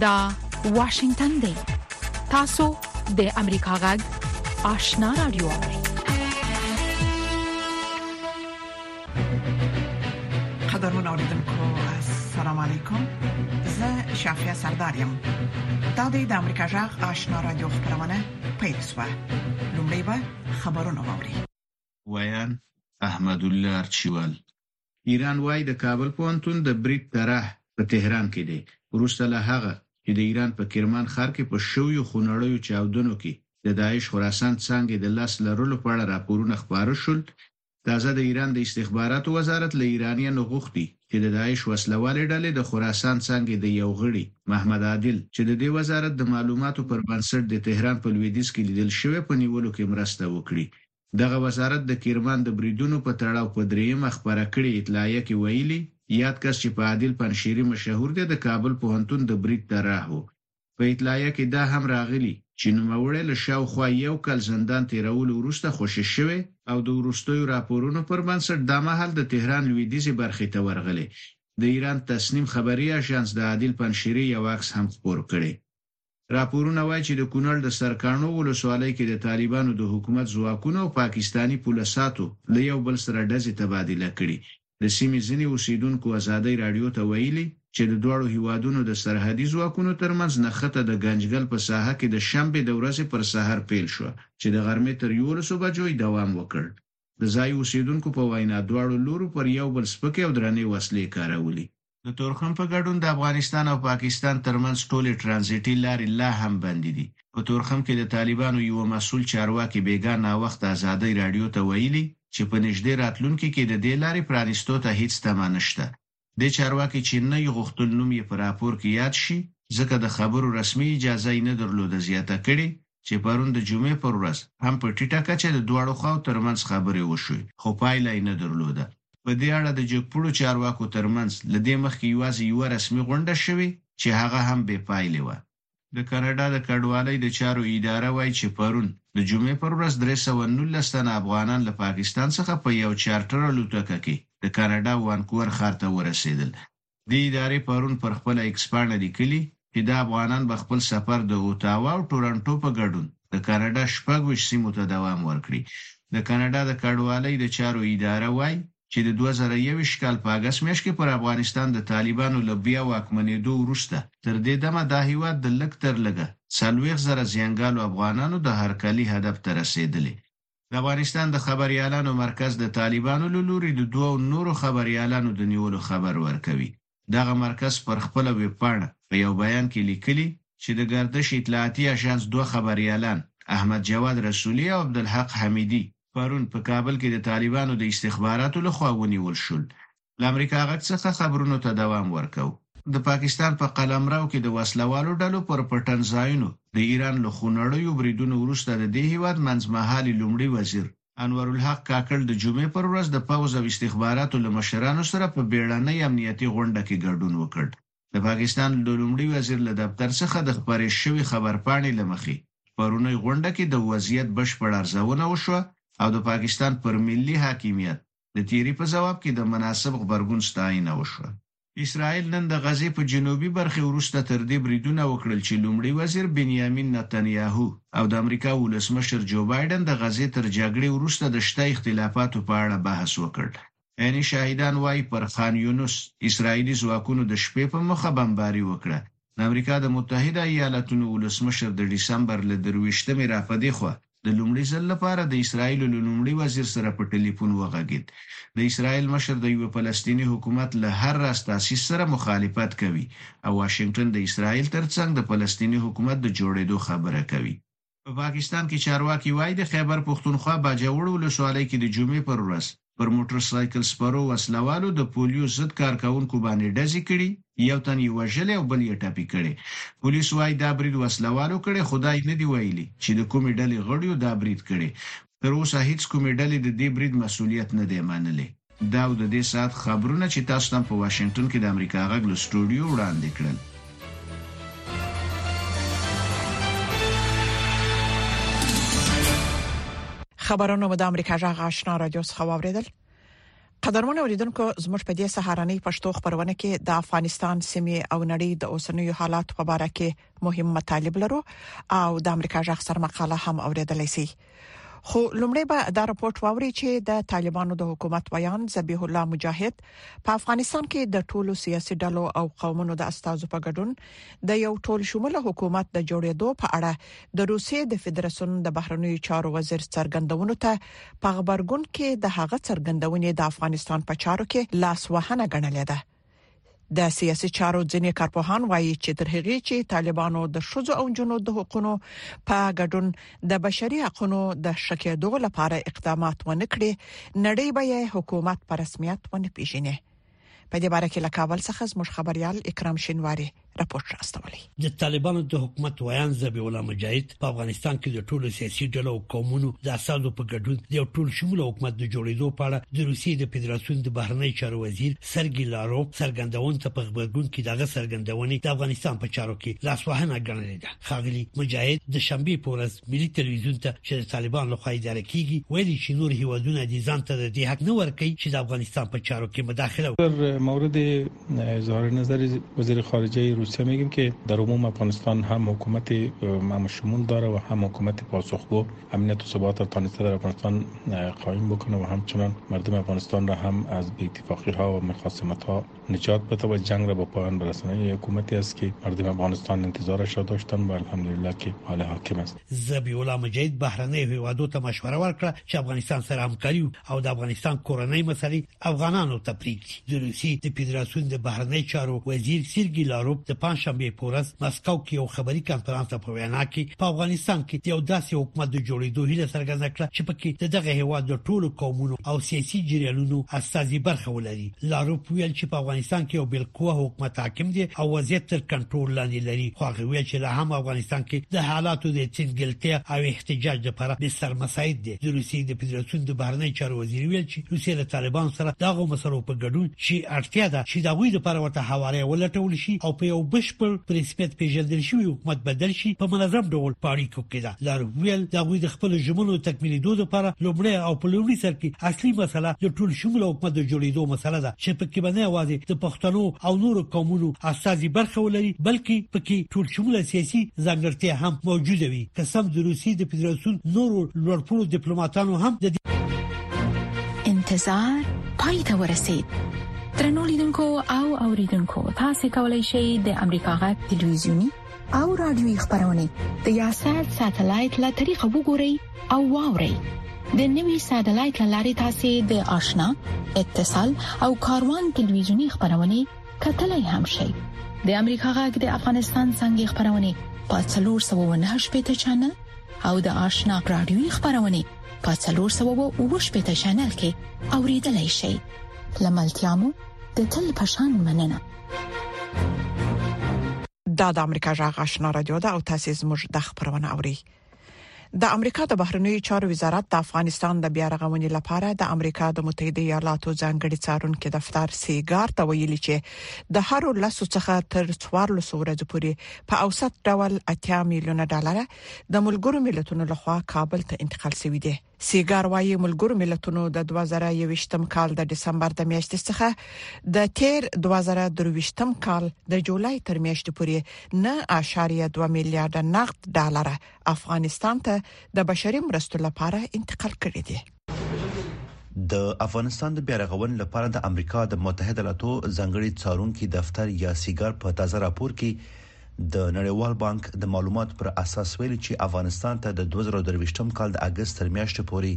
دا واشنگتن دی تاسو د امریکا غږ آشنا رادیو قدرمن اوریدونکو السلام علیکم زه شافیا سردار یم دا د امریکا جغ آشنا رادیو خبرونه پیل شوه لومړی به خبرونه واوري ویان احمد الله ارچیوال ایران وايي د کابل پوهنتون د برید طرح په تهران کې دی وروسته له هغه چې د ایران په کرمان ښار کې په شویو خونړیو چاودنو کې د داعش خراسان څنګه د لاس لرلو په اړه راپورونه خبرو شول تازه د ایران د استخباراتو وزارت له ایرانیانو غوښتي چې د داعش وسله والې ډلې د خراسان څانګې د یو غړي محمد عادل چې د دې وزارت د معلوماتو پر بنسټ د تهران په لویدیځ کې لیدل شوی په نیولو کې مرسته وکړي. دغه وزارت د کرمان د بریدونو په تړاو په درېیمه خپره کړې اطلاعیه کې ویلي، یاد کس چې په عادل پنجشیري مشهور دی د کابل پوهنتون د برید طراح و. په اطلاعیه کې دا هم راغلي، چې نوموړی له شاوخوا یو کال زندان تېرولو وروسته خوشې شوی او د وروستیو راپورونو پر بنسټ دا مهال د تهران لوېدیځې برخې ته ورغلی. د ایران تسنیم خبري اژانس د عادل پنجشیري یو عکس هم خپور کړی. راپورونه وايي، چې د کونړ د سرکاڼو ولسوالۍ کې د طالبانو د حکومت ځواکونو او پاکستاني پوله ساتو له یو بل سره ډزې تبادله کړي د سیمې ځینې اوسېدونکو ازادۍ راډیو ته ویلي، چې د دواړو هېوادونو د سرحدي ځواکونو ترمنځ نښته د ګنجګل په ساحه کې د شنبې د ورځې پر سهار پیل شوه، چې د غرمې تر یوولسو بجو یې دوام وکړ. د ځايي اوسېدونکو په وینا، دواړو لورو پر یو بل سپکې او درنې وسلې کارولي. د تورخم په ګډون د افغانستان او پاکستان ترمنځ ټولې ټرانزیټي لارې لا هم بندې دي. په تورخم کې د طالبانو یوه مسؤل چارواکي بېګا ناوخته ازادۍ راډیو ته ویلي چې په نژدې راتلونکي کې د دې لارې پرانیستو ته هېڅ تمه نشته. دې چارواکي چې نه یې غوښتل نوم یې په راپور کې یاد شي، ځکه د خبرو رسمي اجازه یې نه درلوده، زیاته کړې، چې پرون د جمعې پر ورځ هم په ټیټه کچه د دواړو خواو ترمنځ خبرې وشوې، خو پایله یې نه درلوده. په دې اړه د جګپوړو چارواکو ترمنځ له دې مخکې یوازې یوه رسمي غونډه شوې، چې هغه هم بې پایلې وه. د کاناډا د کډوالۍ د چارو اداره وايي چې پرون، د جمعې پر ورځ، درې سوه نولس تنه افغانان له پاکستان څخه په یو چارټر الوتکه کې د کاناډا وانکوور ښار ته ورسېدل دې ادارې پرون پر خپله ایکسپاڼه لیکلي، چې دا افغانان به خپل سفر د اوتاوا او ټورنټو په ګډون د کاناډا شپږ ویشت سیمو ته دوام ورکړي. د کاناډا د کډوالۍ د چارو اداره وايي، چې د دوه زره یوویشت کال په اګست میاشت کې پر افغانستان د طالبانو له بیا واکمنېدو وروسته تر دې دمه دا هېواد د لږ تر لږه څلوېښت زره زیانګالو افغانانو د هرکلي هدف ته رسېدلی. د افغانستان د خبریالانو مرکز د طالبانو له لوري د دوو نورو خبریالانو د نیولو خبر ورکوي. دغه مرکز پر خپله ویبپاڼه په یو بیان کې لیکلي، چې د ګردش اطلاعاتي اژانس دوه خبریالان احمد جواد رسولي او عبدالحق حمیدي پرون په کابل کې د طالبانو د استخباراتو له خوا ونیول شول له امریکا غږ څخه خبرونو ته دوام ورکوو. د پاکستان په قلمرو کې د وسله والو ډلو پر پټن ځایونو د ایران له خونړیو بریدونو وروسته د دې هېواد منځمهالي لومړي وزیر انورالحق کاکړ د جمعې پر ورځ د پوځ او استخباراتو له مشرانو سره په بېړنۍ امنیتي غونډه کې ګډون وکړ. د پاکستان د لومړي وزیر له دفتر څخه د خپرې شوې خبرپاڼې له مخې، پرونۍ غونډه کې د وضعیت بشپړه ارزونه وشوه او د پاکستان پر ملي حاکمیت د تیری په ځواب کې د مناسب غبرګون ستاینه وشوه. اسراییل نن د غزې په جنوبي برخې وروسته تر دې بریدونه وکړل چې لومړي وزیر بنیامین نتنیاهو او د امریکا ولسمشر جو بایډن د غزې تر جګړې وروسته د شته اختلافاتو په اړه بحث وکړ. عیني شاهدان وايي پر خان یونس اسراییلي ځواکونو د شپې په موخه بمباري وکړه د امریکا د متحده ایالتونو ولسمشر د ډیسمبر له درویشتمې را په دې خوا د لومړي ځل لپاره د اسراییلو له لومړي وزیر سره په ټلیفون وغږید. د اسراییل مشر د یوه فلسطیني حکومت له هر راز تاسیس سره مخالفت کوي او واشنګټن د اسراییل ترڅنګ د فلسطیني حکومت د جوړیدو خبره کوي. په پاکستان کې چارواکي وايي، د خیبر پښتونخوا باجوړ ولسوالۍ کې د جمعې پر ورځ پر موټرسایکل سپرو وسله والو د پولیو ضد کارکوونکو باندې ډزې کړي، یو تن یې وژلی او بل یې ټپي کړی. پولیس وايي، دا برید وسله والو کړی، خو دا یې نه دي ویلي چې د کومې ډلې غړیو دا برید کړی. تر اوسه هیڅ کومې ډلې د دې برید مسوولیت نه دی منلی. دا و د دې ساعت خبرونه چې تاسو ته هم په واشنګټن کې د امریکا غږ له سټوډیو وړاندې کړل. خبرونه مو د امریکا غږ آشنا رادیو څخه واوریدل. قدرمن اوریدونکو زموږ په دې سهارنۍ پښتو خبرونه کې د افغانستان سیمه او نړۍ د اوسنیو حالات په اړه کې مهم مطالب لرو او د امریکا ځخ سر مقاله هم اوریدلای شئ خو لومړی به دا راپورټ واوري چې د طالبانو د حکومت ویان ذبیح الله مجاهد په افغانستان کې د ټولو سیاسي ډلو او قومونو د استادو په ګډون د یو ټول شموله حکومت د جوړېدو په اړه د روسیې د فدراسیون د بهرنیو چارو وزیر څرګندونو ته په خبرګون کې د هغه څرګندونې د افغانستان په چارو کې لاس وهنه ګڼلې ده د سیاسي چارو ځینې کارپوهان وایي چې تر هغه چې طالبانو د شوزو او جنو د حقوقو په ګډون د بشري حقوقو د شکېدو لپاره اقدامات ونکړي نړۍ به حکومت په رسمیت ونه پیژني په دې باره کې له کابل څخه زموږ خبريال اکرام شینواری راپورټ راستولی د طالبانو د حکومت ویان ذبی الله مجاهد په افغانستان کې د ټولو سیاسي ډلو او قومونو د اساسو په ګډون د یو ټول شمول حکومت د جوړېدو په اړه د روسیې د فدراسیون د بهرنی چارو وزیر سرګی لاروف څرګندون ته په خبرګون کې دغه څرګندونې د افغانستان په چارو کې لاسوهنه ګڼلې ده خاغلی مجاهد د شنبه په ورځ ملي تلویزیون ته چې د طالبان لخوا اداره کیږي ویلي چې نور هیوادونه د ځان ته د دې حق نه ورکړي چې د افغانستان په چارو کې مداخله وکړي در مورد اظهار نظر وزیر خارجه روسیه میگیم که در عموم افغانستان هم حکومت هم شمول داره و هم حکومت پاسخگو امنیت و ثبات را تانسته در افغانستان قائم بکنه و همچنان مردم افغانستان را هم از بی اتفاقی ها و مخاصمت ها نه چات پتا و جنگ را به پایان برسانه یا حکومتی است که مردم افغانستان انتظارش را داشتن و الحمدلله که حال حاکم است زبی الله مجید بهرنی هیوادو ته مشوره ورکړه چې افغانستان سره همکاري او د افغانستان کورنۍ مسلې افغانانو ته پریږدي د روسي د فدراسیون د بهرنی چارو وزیر سیرګي لاروب د پنځشنبه په ورځ مسکو کې یو خبري کانفرنس په وینا کې په افغانستان کې یو داسې حکومت د جوړېدو هیله څرګنده کړه چې پکې د دغه هیواد د ټولو قومونو او سیاسي جریانونو استازي برخه ولري لاروف ویل چې په افغانستان کې یو بل قوه حکومت حاکم دی او وضعیت تر کنټرول لاندې لري خو هغه ویل چې لا هم افغانستان کې د حالاتو د تنګلتیا او احتجاج لپاره به سرمساید دي د روسیې د فدراسیون د بهرنی چارو وزیر ویل چې روسیه له طالبان سره دغه مسلو په ګډون چې اړتیا ده چې دغه لپاره ورته حواله ولټول شي او په یو بشپړ پرنسپیت پیژندل شوی حکومت بدل شي په منظم ډول پاړي کوي لارو ویل د غوی د خپل ژمنو تکمیلیدو لپاره لومړی او په لومړي سر کې اصلي مسله د ټول شمول حکومت د جوړیدو مسله ده چې په کې باندې اوازې د پښتنو او نورو قومونو استازي برخه ولري بلکې په کې ټول شمول سیاسي ځانګړتیا هم موجوده وي که سم د روسي د فدراسیون نورو لوړپوړو ډیپلوماټانو هم د انتظار پای ته ورسید ترنو لیدونکو او اوریدونکو تاسو کولی شئ د امریکا غټ ټلویزیونی او رادیوي خبرونه د یاشر ساتلایت له طریقو وګورئ او واورئ د نوي ساتلایت لارې تاسو د آشنا اتصال او کاروان ټلویزیونی خبرونه کتلای هم شئ د امریکا غږ د افغانستان څنګه خبرونه په 309 پټ چنل او د آشنا رادیوي خبرونه په 309 پټ چنل کې اوریدلای شئ لملتيامو د تل پشان مننه دا د امریکا جغ آشنا رادیو ده او تاسو زموږ د خبرونه اوري د امریکا د بهرنیو چارو وزارت د افغانستان د بیا رغونې لپاره د امریکا د متحده ایالاتو ځانګړي څارونکو دفتر سیګار ته ویلي چې د هر لاسو څخه تر 14 ورځې پورې په اوسط ډول 80 میلیونه ډالر د ملګرو ملتونو لخوا کابل ته انتقال شوې دي سیګار وايي ملګرو ملتونو د 2021م کال د دسمبر د میاشتې څخه د تیر 2023م کال د جولای تر میاشتې پورې 9.2 میلیارډ نقد ډالر افغانستان ته د بشري مرستو لپاره انتقال کړي دي د افغانستان د بیارغونې لپاره د امریکا د متحده ایالاتو ځنګړي څارونکو دفتر یا سیګار په تازه راپور کې د نړیوال بانک د معلومات پر اساس ویلي چې افغانستان ته د 2023 کال د اگست تر میاشتې پورې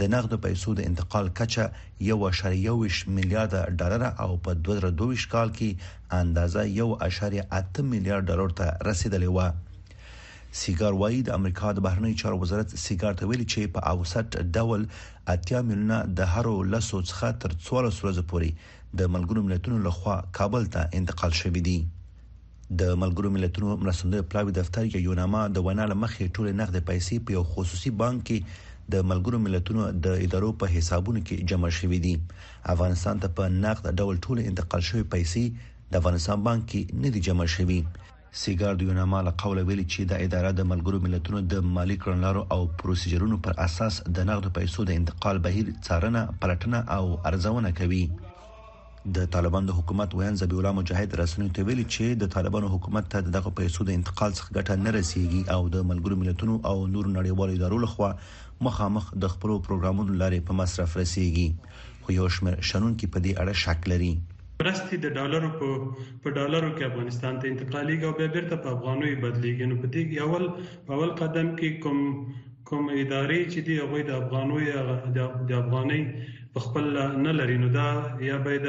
د نقد پیسو د انتقال کچه 1.21 میلیارډ ډالر او په 2022 کال کې اندازه 1.8 میلیارډ ډالر ته رسیدلې و سیګار وایي د امریکا د بهرنی چارو وزارت سیګار ته ویلي چې په اوسط ډول اتیا میلیونه د هرو لسو څخه تر 14 ورځې پورې د ملګرو ملتونو لخوا کابل ته انتقال شوې دي د ملګرو ملتونو مرستندوی پلاوي دفتر یا یوناما د وینا لمخې ټول نقد پیسې په یو خصوصي بانک کې د ملګرو ملتونو د ادارو په حسابونو کې جمع شوې دي افغانستان ته په نقد ډول ټول انتقال شوې پیسې د افغانستان بانک کې نه دي جمع شوي سیګار د یوناما له قوله ویلي چې دا اداره د ملګرو ملتونو د مالي کړنلارو او پروسیجرونو پر اساس د نغدو پیسو د انتقال بهیر څارنه، پلټنه او ارزونه کوي. د طالبانو د حکومت ویاند ذبیح الله مجاهد رسنیو ته ویلي چې د طالبانو حکومت ته دغه پیسو د انتقال څخه ګټه نه رسیږي او د ملګرو ملتونو او نور نړیوالو ادارو لخوا مخامخ د خپلو پروګرامونو لارې په مصرف رسیږي خو یو شمېر شنونکي په دې اړه شک لري. مرستې د ډالرو په په ډالرو کې افغانستان ته انتقالېږي او بیا بیرته په افغانیو بدلېږي نو په دې اول په اول قدم کې کوم کوم ادارې چې دی هغه د افغانو یا د افغاني په خپل نه لري نو دا یا به د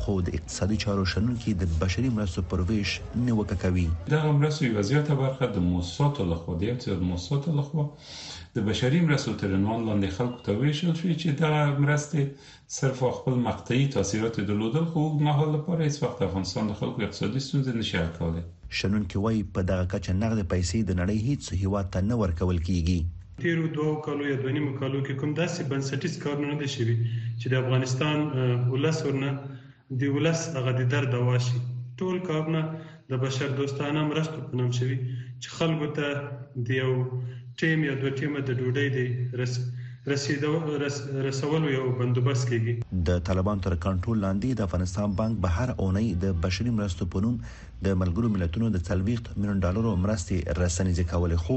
خو د اقتصادي چارو شنونکي د بشري مرستو پر وېش نیوکه کوي. دغه مرستو یوه زیاته برخه د موسساتو له خوا، د یو څه موسساتو له خوا د بشري مرستو تر عنوان لاندې خلکو ته وېشل شوې چې دغه مرستې صرف او خپل مقطعي تاثیرات یې درلودل خو اوږد مهال لپاره هېڅ وخت د افغانستان د خلکو اقتصادي ستونزې نه شي حل کولای. شنونکي وايي، په دغه کچه نغدې پیسې د نړۍ هېڅ هېواد ته نه ورکول کېږي. تیرو دوو کالو یا دوه نیمو کالو کې کوم داسې بنسټیز کارونه نه دي شوي چې د افغانستان ولس ورنه د ولس هغه د درد دوا شي ټول کارونه د بشر دوستانه مرستو په نوم شوي چې خلکو ته د یو ټیم یا دوه ټیمه د ډوډۍ د رس رسولو یو بندوبست کیږي د طالبان تر کنټرول لاندې د افغانستان بانک به هر اونۍ د بشري مرستو په نوم د ملګرو ملتونو د 40 میلیون ډالرو مرستې رسنیزې کولې خو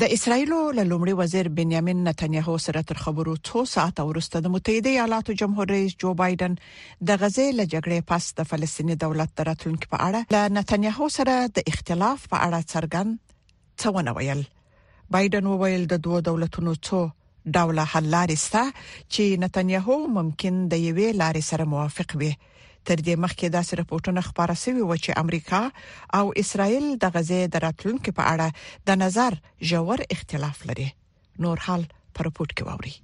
د اسرایلو له لومړي وزیر بنیامین نتانیاهو سره تر خبرو څو ساعت وروسته د متحده ایالاتو جمهور رئیس جو بایدن د غزې له جګړې پس د فلسطیني دولت د راتلونکو په اړه له نتانیاهو سره د اختلاف په اړه څرګند څه ونه ویل بایدن وویل د دوه دولتونو څو ډوله حل لارې شته چې نتنیاهو ممکن د یوې لارې سره موافق وي تر دې مخکې داسې رپورټونه خبره شوې و چې امریکا او اسرائیل د غزې د راتلونکو په اړه د نظر جوړ اختلاف لري نور حال پر رپورت کې ووري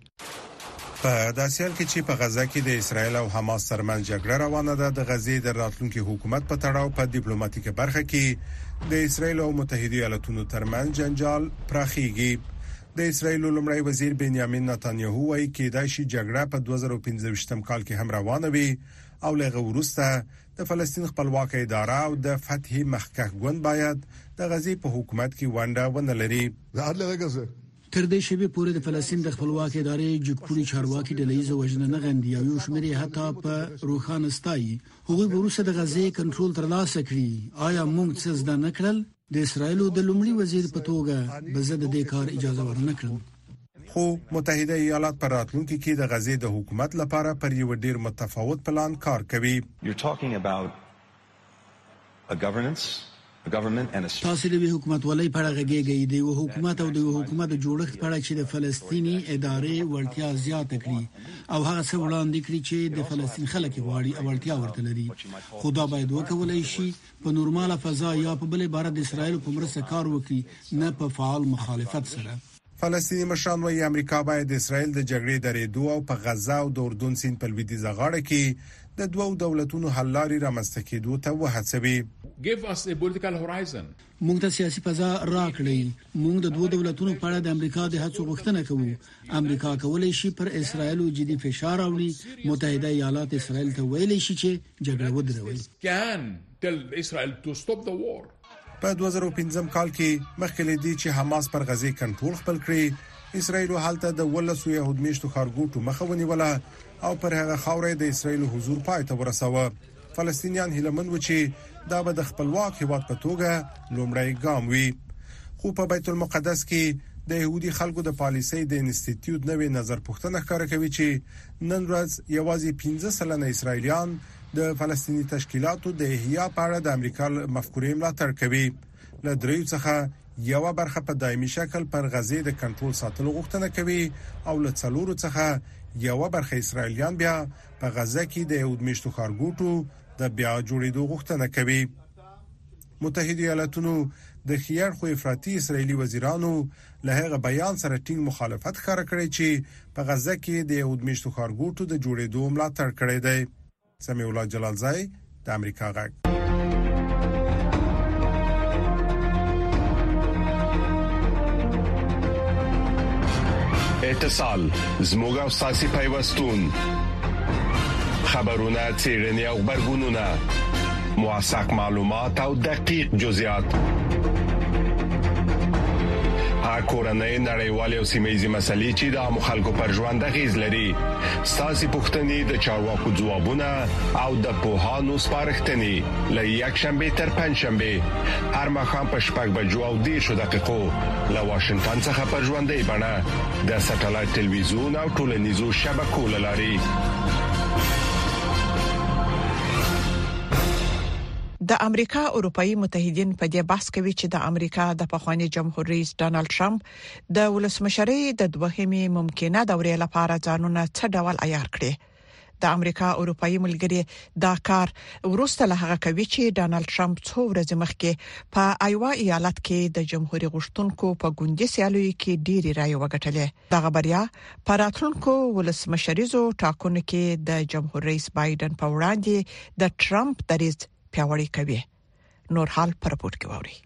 په داسې حال کې چې په غزه کې د اسرایل او حماس ترمنځ جګړه روانه ده د غزې د راتلونکي حکومت په تړاو په ډیپلوماټیکه برخه کې د اسرایل او متحده ایالاتونو ترمنځ جنجال پراخیږي د اسراییل لومړی وزیر بنیامین نتانیاهو وایي، کېدای شي جګړه په دوه زره او پنځه ویشت م کال کې هم روانه وي او له هغه وروسته د فلسطین خپلواکه اداره او د فتح مخکښ ګوند باید د غزې په حکومت کې ونډه ونه لري. تر دې شېبې پورې د فلسطین د خپلواکې ادارې جګپوړي چارواکي ډله ییزه وژنه نه غندي او یو شمېر یې حتی په روښانه ستايي، هغوی به وروسته د غزې کنټرول ترلاسه کړي. ایا موږ څه زده نه کړل؟ د اسرائیلو د لومړي وزیر په توګه به زه د دې کار اجازه ورنه کړم. خو متحده ایالات په راتلونکي کې د غزې د حکومت لپاره پر یو ډیر متفاوت پلان کار کوي. تاسې د یوې حکومتولۍ په اړه غږیږئ، د یوه حکومت او د یوه حکومت د جوړښت په اړه چې د فلسطیني ادارې وړتیا زیاته کړي او هغه څه وړاندې کړي چې د فلسطین خلک یې غواړي او اړتیا ورته لري، خو دا باید وکولای شي. په نورماله فضا یا په بل عبارت د اسرایلو په مرسته کار وکړي نه په فعال مخالفت سره. فلسطیني مشران وایي امریکا باید د اسرایل د جګړې درېدو او په غزه او د اردن سیند په لویدیځه غاړه کې د دوو دولتونو حل لارې رامنځته کېدو ته وهڅوي. موږ ته سیاسي فضا راکړئ. موږ د دوو دولتونو په اړه د امریکا د هڅو غوښتنه کوو. امریکا کولای شي پر اسرائیل جدي فشار راوړي، متحده ایالات اسرائیل ته ویلی شي چې جګړه ودروي. په دوه زره او پنځم کال کې مخکې له دې چې حماس پر غزې کنټرول خپل کړي، اسرائیل هلته د اوولس یهود مېشتو ښارګوټو مخه ونیوله او پر هغه خاوره یې د اسرائیل حضور پای ته ورساوه. فلسطینیان هیله من و چې دا به د خپلواک هیواد په توګه لومړی ګام وي خو په بیت المقدس کې د يهودي خلکو د پالیسۍ د انسټیټیوټ نوې نظر پوښتنه ښکاره کوي چې نن ورځ یوازې 15 سلنه اسرایلیان د فلسطینی تشکیلاتو د احیا په اړه د امریکا مفکورې ملاتړ کوي له دریو څخه یو برخه په دایمي شکل پر غزې د کنټرول ساتلو غوښتنه کوي او له څلورو څخه یو برخه اسرایلیان بیا په غزه کې د یهود میشتو ښارګوټو د بیا جوړېدو غوښتنه کوي متحده ایالاتونو د خیړ خو افراطي اسرایلی وزیرانو له هغه بیان سره ټینګ مخالفت ښکار کړی چې په غزه کې د یهود میشتو ښارګوټو د جوړېدو ملاتړ کړی دی سمیع الله جلالزی د امریکا غږ اتصال زموږ او ساسي پیوستون خبرونه چیرنی او خبرګونونه موثق معلومات او دقیق جزئیات کورنۍ نړیوال او سیمېزي مسلې چې د عام خلکو پر ژوند غیز لري ساسي پښتنې د چارواکو ځوابونه او د پوهانو سپارښتنې له یک شنبه تر پنځ شنبه هر مخام په شپږ بجو او دیرشو دقیقو له واشنگټن څخه پر ژوندۍ بڼه د سټلایټ ټلویزیون او ټولنیزو شبکو لاري د امریکا اروپאי متحدین په دې بحث کوي چې د امریکا د پخوانی جمهور رئیس ډونالد ترامپ د ولسمشرۍ د دوهمې ممکنه دورې لپاره ځانونه څه ډول عیار کړي د امریکا او اروپאيي ملګري دا کار ورسته له هغه کوي چې ډونالد ټرمپ څو ورځې مخکې په ایوا ایالت کې د جمهوریت غوښتونکو په ګوندي سیالیو کې ډېری رائې وګټلې دغه بریا پر راتلونکو ولسمشریزو ټاکنو کې د جمهور رئیس بایدن په وړاندې د ټرمپ دریځ پیاوړی کوي نور حال پر پورت کې ووري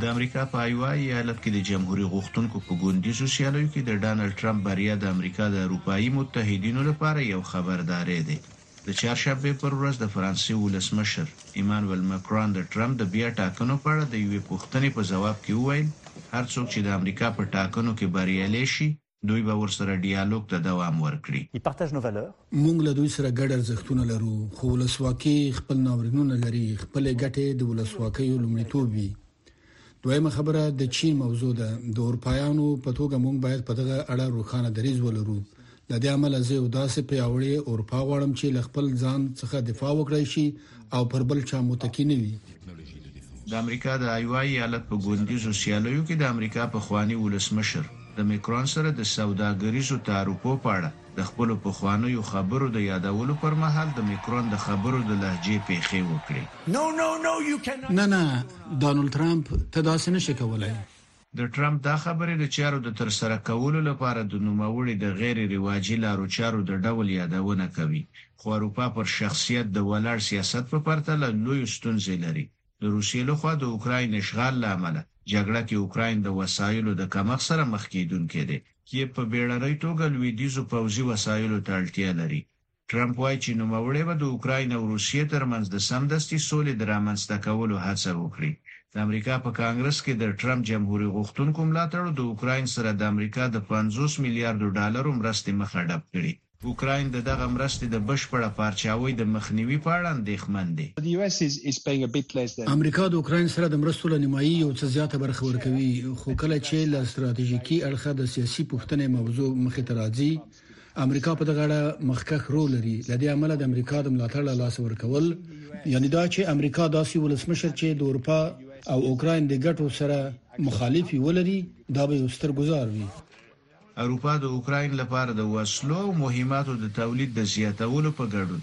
د امریکا په ایوا ایالت کې د جمهوریت غوښتونکو په ګوندیزو سیالیو کې د ډانلډ ترامپ بریا د امریکا د اروپאי متحدینو لپاره یو خبردارې دی د چهارشنبه پر ورځ د فرانسې ولسمشر ایمانوئل مکرون د ترامپ د بیا ټاکنو په اړه د یوې پوښتنې په ځواب کې وویل هر څوک چې د امریکا په ټاکنو کې بریالي شي دوی به ورسره ډیالوګ ته دوام ورکړي. Ils partagent nos valeurs. موږ له دوی سره ګډ ارزښتونه لرو، خو ولسواکي خپل ناورینونه لري، خپلې ګټې د ولسواکیو لومړیتوب وي. دویمه خبره د چین موضوع ده. د اورپایانو په توګه موږ باید په دغه اړه روښانه دریځ ولرو. له دې امله زه یو داسې پیاوړې اورپا غواړم چې له خپل ځان څخه دفاع وکړای شي، او پر بل چا متکی نه وي. د امریکا د آیوا ایالت په ګوندیزو سیالیو کې د امریکا پخواني ولسمشر د مکرون سره د سوداګریزو تعرفو په اړه د خپلو پخوانیو خبرو د یادولو پر مهال د مکرون د خبرو د لهجې پېښې وکړې. نه، نه، ډونالد ترمپ، ته داسې نه شې کولای. د ټرمپ دا خبرې د چارو د ترسره کولو لپاره د نوموړي د غیر رواجي لارو چارو د ډول یادونه کوي، خو اروپا پر شخصیت د ولاړ سیاست په پرتله لویو ستونزې لري، د روسیې له خوا د اوکراین اشغال له امله جګړه کې اوکراین د وسایلو د کمښت سره مخ کېدونکی دی، کییف په بېړنۍ توګه لوېدیځو پوځي وسایلو ته اړتیا لري. ټرمپ وايي چې نوموړی به د اوکراین او روسیې ترمنځ د سمدستي سولې د رامنځته کولو هڅه وکړي. د امریکا په کانګرس کې د ټرمپ جمهوري غوښتونکو ملاتړو د اوکراین سره د امریکا د پنځوس میلیاردو ډالرو مرستې مخه ډب کړې. اوکراین د دغه مرستې د بشپړه پارچاوۍ د مخنیوي په اړه اندېښمن دی. امریکا د اوکراین سره د مرستو له نیمايي یو څه زیاته برخه ورکوي، خو کله چې له ستراتیژیکي اړخه د سیاسي پوښتنې موضوع مخې ته راځي، امریکا په دغه اړه مخکښ رول لري لدې عمله د امریکا د ملاتړ له لاسه ورکول یعنی دا چې امریکا داسې ولسمشر چې د اروپا او اوکرين د ګټو سره مخالفي ولري دا به ستر گزار وي اروپا د اوکرين لپاره د وسلو او مهماتو د تولید د زیاتولو په ګډون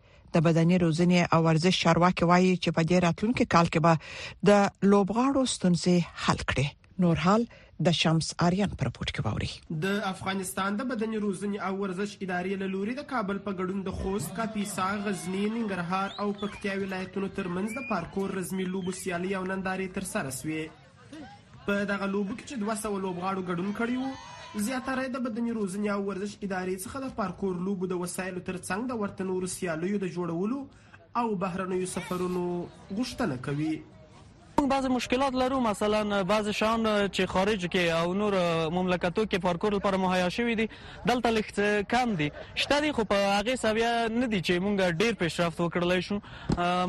د بدني روزنې او ورزش چارواکي وایي چې په دې راتلونکي کال کې به د لوبغاړو ستونزې حل کړي نور حال د شمس آریان پر پورت کې ووري د افغانستان د بدني روزنې او ورزش ادارې له لوري د کابل په ګډون د خوست کاپیسا غزنی ننګرهار او پکتیا ولایتونو ترمنځ د پارکور رزمي لوبو سیالي او نندارې تر سره شوې په دغه لوبو کې چې دوه سوه لوبغاړو ګډون کړی وو زیاتره د بدني روزنې او ورزش ادارې څخه د پارکور لوبو د وسایلو ترڅنګ د ورته نورو سیالیو د جوړولو او بهرنیو سفرونو غوښتنه کوي مونږ بعضی مشکلات لرو مثلا بعضی شان چې خارج کې او نور مملکتو کې پارکور لپاره مهیا شوی دي دلته لږ کم دي شته دي خو په هغه سویه نه دي چې مونږ ډیر پیشرفت وکړلای شو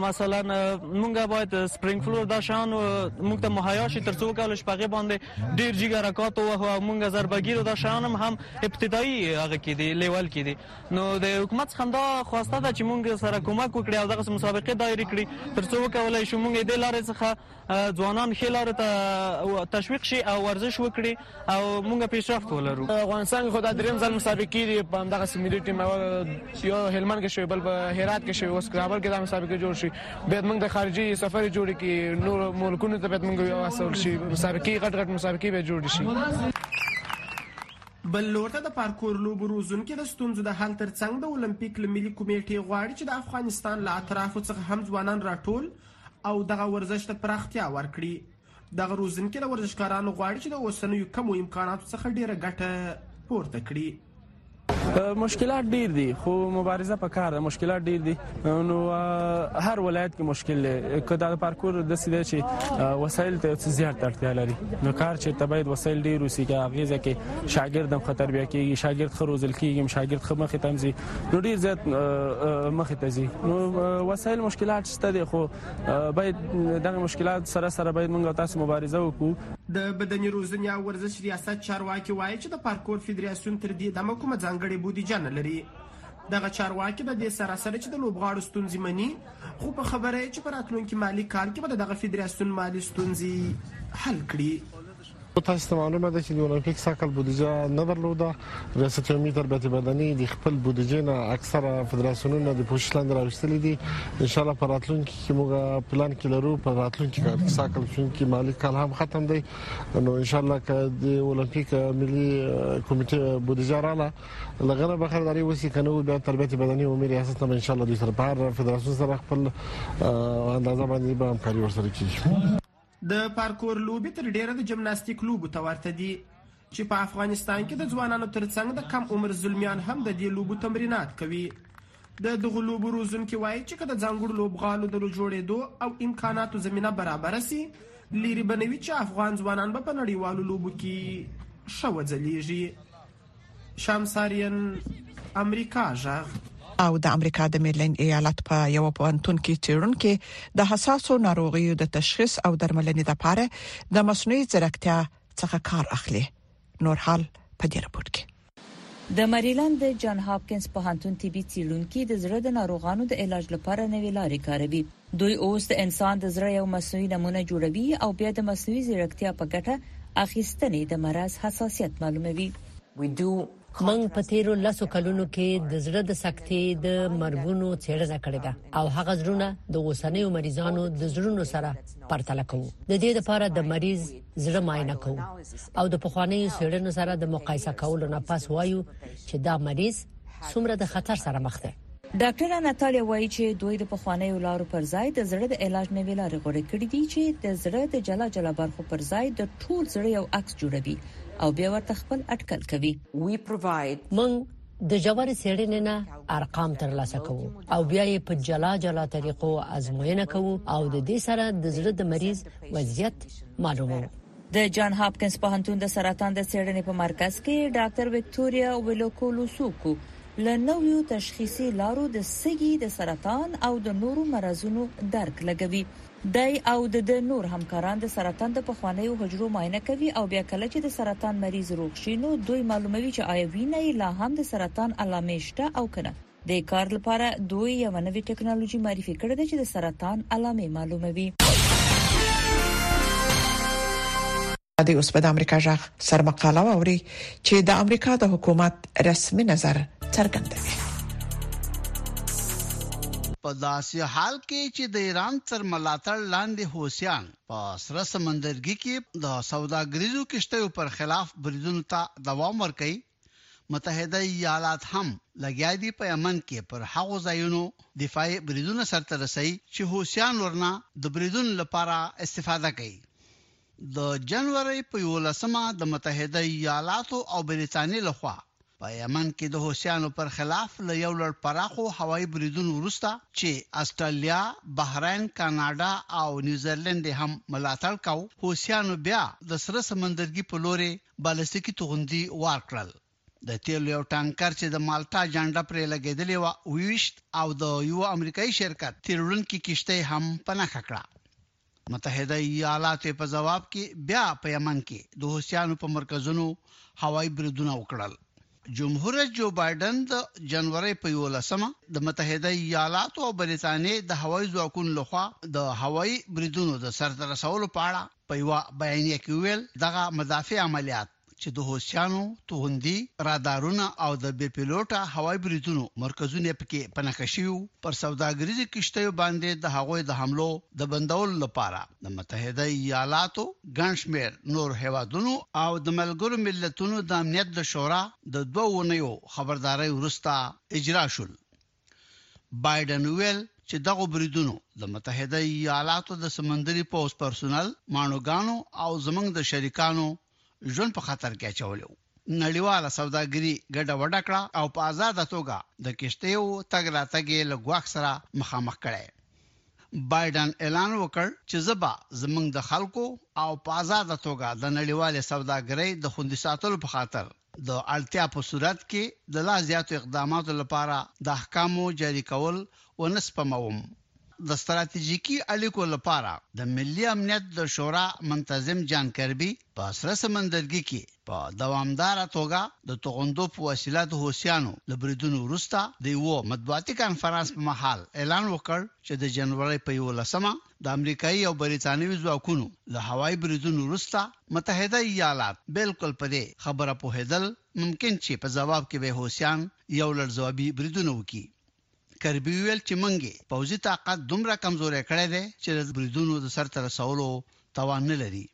مثلا مونږه باید سپرینګ فلور دا شان مونږ ته مهیا شي ترڅو کول شي پغه باندې ډیر جګ حرکت او مونږه ضربګیر دا شان هم هم ابتدایي هغه کې دي لیول کې دي نو د حکومت څخه دا خواسته ده چې مونږ سره کومک وکړي او دغه مسابقه دایره کړي ترڅو کولای شو مونږ د لارې څخه ځوانان ښې لارې ته تشویق شي او ورزش وکړي او موږ پیشرفت ولرو. افغانستان کې خو دا دریم ځل مسابقې دي په همدغسې ملي ټیم یو هلمند کې شوی بل په هرات کې شوی اوس کابل کې دا مسابقې جوړ شي باید موږ د خارجي سفر جوړ کړي نور ملکونو ته باید موږ یو اصل شي مسابقې غټ غټ مسابقې به جوړ شي بل لور ته د پارکور لوبو روزونکي د ستونزو د حل ترڅنګ د اولمپیک له ملي کمیټې غواړي چې د افغانستان له اطرافو څخه هم ځوانان راټول او دغه ورزش ته پراختیا ورکړي دغه روزنکي له ورزشکارانو غواړي چې د اوسنیو کمو امکاناتو څخه ډیره ګټه پورته کړي مشکلات ډیر دي خو مبارزه په کار ده مشکلات ډیر دي نو هر ولایت کې مشکل دی که دا پارکور د سیده چې وسایل ته څه زیات اړتیا لري نو کار چې تبعید وسایل ډیر وسی کې هغه ځکه شاګرد هم خطر بیا کېږي شاګرد خروزل کېږي شاګرد خمخه تمزي نو ډیر زیات مخه تزي نو وسایل مشکلات شته دي خو باید دغه مشکلات سره سره باید موږ تاسو مبارزه وکړو د بدني روزنې او ورزش ریاست چارواکي وایي چې د پارکور فدراسیون تر دې دمه کومه ځانګړې بودیجه نه لري دغه چارواکي د دې سره سره چې د لوبغاړو ستونزې مني خو په خبره یې چې په راتلونکي مالي کال کې به د دغه فدراسیون مالي ستونزې حل کړي تاسو ته معلومه ده چې د اولمپیک ساکل بودیجه نه درلوده ریاست جمهوریت تربیت بدني د خپل بودیجې نه اکثره فدراسیونونه د پوښښ لاندې راوستلې دي ان شاء الله په راتلونکي کې موږ پلان کې لرو په راتلونکي کال کې ساکل چې مالی کال هم ختم دی نو ان شاء الله که د اولمپیک ملي کمیټه بودیجه رااله لغنه به خریداري وسی کنه بیا تربیت بدني او ملي ریاست هم ان شاء الله د سره په هر فدراسیون سره خپل اندازه باندې به همکاري ورسره کیږي د پارکور لوبې تر ډېره د جمناستیک لوبو ته ورته دي چې په افغانستان کې د ځوانانو ترڅنګ د کم عمر زلمیان هم د دې لوبو تمرینات کوي د دغو لوبو روزونکي وایي چې که د ځانګړو لوبغالو د جوړېدو او امکاناتو زمینه برابره سي لیرې به نه وي چې افغان ځوانان به په نړیوالو لوبو کې ښه وځلیږي شامسارین امریکا غږ او د امریکا د میرلند ایالت په یو پوهنتون کې چیرونکو د حساسو ناروغیو د تشخیص او درملنې لپاره د مصنوعي ځیرکتیا څخه کار اخلي نور حال په دې رپورت کې د مریلند د جان هاپکینز پوهنتون طبي چیرونکو د زړه د ناروغانو د علاج لپاره نوې لارې کاروي دوی اوس د انسان د زړه یو مصنوعي نمونه جوړوي او بیا د مصنوعي ځیرکتیا په ګټه اخیستنې د مرض حساسیت معلوموي. موږ په تیرو لسو کلونو کې د زړه د سکتې د مرګونو څیړنه کړې ده او هغه زړونه د اوسنیو مریضانو د زړونو سره پرتله کوو. د دې لپاره د مریض زړه معاینه کوو او د پخوانیو څیړنو سره د مقایسه کولو نه پس وایو چې دا مریض څومره د خطر سره مخ دی. ډاکټره ناتالیا وايي چې دوی د پخوانیو لارو پر ځای د زړه د علاج نوې لارې غوره کړې دي چې د زړه د جلا جلا برخو پر ځای د ټول زړه یو عکس جوړوي او بیا ورته خپل اټکل کوي. موږ د ژورې څېړنې نه ارقام ترلاسه کوو او بیا یې په جلا جلا طریقو ازموینه کوو او د دې سره د زړه د مریض وضعیت معلوموو. د جان هاپکینز پوهنتون د سرطان د څېړنې په مرکز کې ډاکټر ویکتوریا ویلوکولوسوکو له نویو تشخیصي لارو د سږي د سرطان او د نورو مرضونو درک لګوي. دی او د ده نور همکاران د سرطان د پخوانیو حجرو معاینه کوي او بیا کله چې د سرطان مریض روغ شي نو دوی معلوموي چې آیا وینه یې لا هم د سرطان علامې شته او که نه. دې کار لپاره دوی یوه نوې ټکنالوژي معرفي کړې ده چې د سرطان علامې معلوموي. د اوس په امریکا ژغ سرمقاله ووري چې د امریکا د حکومت رسمي نظر څرګندوي په داسې حال کې چې د ایران تر ملاتړ لاندې حوثیان په سره سمندرګي کې د سوداګریزو کشتیو پر خلاف بریدونو ته دوام ورکوي متحده ایالات هم لګیا دي په یمن کې پر هغو ځایونو دفاعي بریدونه سرته رسوي چې حوثیان ورنه د بریدونو لپاره استفاده کوي د جنوري په یولسمه د متحده ایالاتو او بریتانیې لخوا په یمن کې د حوثیانو پر خلاف له یو لړ پراخو هوایي بریدونو وروسته چې استرالیا، بحرین، کاناډا او نیوزیلند هم ملاتړ کاو، حوثیانو بیا د سره سمندرګي په لورې بالستیکي توغندي وار کړل. د تېلو یو ټانکر چې د مالټا جنډه پرې لګېدلې وه، وویشت او د یوه امریکايي شرکت تېل وړونکې کښتۍ هم په نښه کړه. متحده ایالاتو یې په ځواب کې بیا په یمن کې د حوثیانو په مرکزونو هوایي بریدونه وکړل. جمهور رئیس جو بایډن د جنورۍ په یولسمه د متحده ایالاتو او بریتانیې د هوایي ځواکونو لخوا د هوایي بریدونو د سرته رسولو په اړه په یوه بیانیه کې وویل، دغه مدافع عملیات چې د حوثیانو توغندي، رادارونه او د بې پیلوټه هوایي بریدونو مرکزونه یې پکې په نښه شوي وو، پر سوداګریزو کښتیو باندې د هغوی د حملو د بندولو لپاره د متحده ایالاتو، ګڼ شمېر نورو هېوادونو او د ملګرو ملتونو د امنیت د شورا د دوه اوونیو خبردارۍ وروسته اجرا شول. بایډن ویل چې دغه بریدونو د متحده ایالاتو د سمندري پوز پرسونل مانوګانو او زمنګ د شریکانو ژوند په خطر کې اچولیو نړیواله سوداګري ګډه وډه کړه او په آزاده توګه د کشتیو تګ راتګ یې له ګواښ سره مخامخ کړی بایډن اعلان وکړ چې زه به زموږ د خلکو او په آزاده توګه د نړیوالې سوداګرۍ د خوندي ساتلو په خاطر د اړتیا په صورت کې د لا زیاتو اقداماتو لپاره د احکامو جاري کول ونه سپموم. د ستراتیژیکي اړیکو لپاره د ملي امنیت د شورا منتظم جان کربي په سره سمندرګي کې په دوامداره توګه د توغندو په وسیله د حوثیانو له بریدونو وروسته د یوه مطبوعاتي کنفرانس په مهال اعلان وکړ چې د جنورۍ په یولسمه د امریکايي او بریتانوي ځواکونو له هوایي بریدونو وروسته متحده ایالات بالکل په دې خبره پوهېدل ممکن چې په ځواب کې به حوثیان یو لړ ځوابي بریدونه وکړي. کربي وویل چې موږ یې پوځي طاقت دومره کمزوری کړی دی چې د بریدونو د سرته رسولو توان نه لري.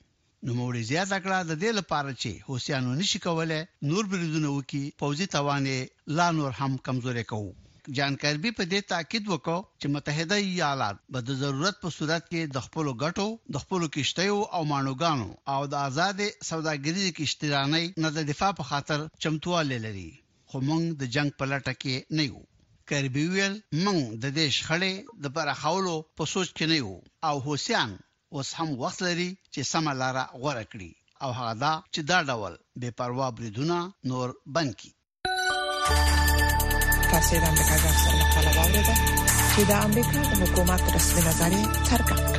نوموړي زیاته کړه، د دې لپاره چې حوثیان ونه شي کولی نور بریدونه وکړي، پوځي توان یې لا نور هم کمزوری کوو. جان کربي په دې تاکید وکړ چې متحده ایالات به د ضرورت په صورت کې د خپلو ګټو، د خپلو کښتیو او ماڼوګانو او د ازادې سوداګریزې کښتي رانۍ نه د دفاع په خاطر چمتووالی لري، خو موږ د جنګ په لټه کې نه یو. کربي وویل، موږ د دې شخړې د پراخولو په سوچ کې نه یو او حوثیان اوس هم وخت لري چې سمه لاره غوره کړي او هغه دا چې دا ډول بې پروا بریدونه نور بند کړي. تاسو د امریکا د افسر مقاله واورېده چې د امریکا د حکومت رسمي نظر یې څرګند کړ.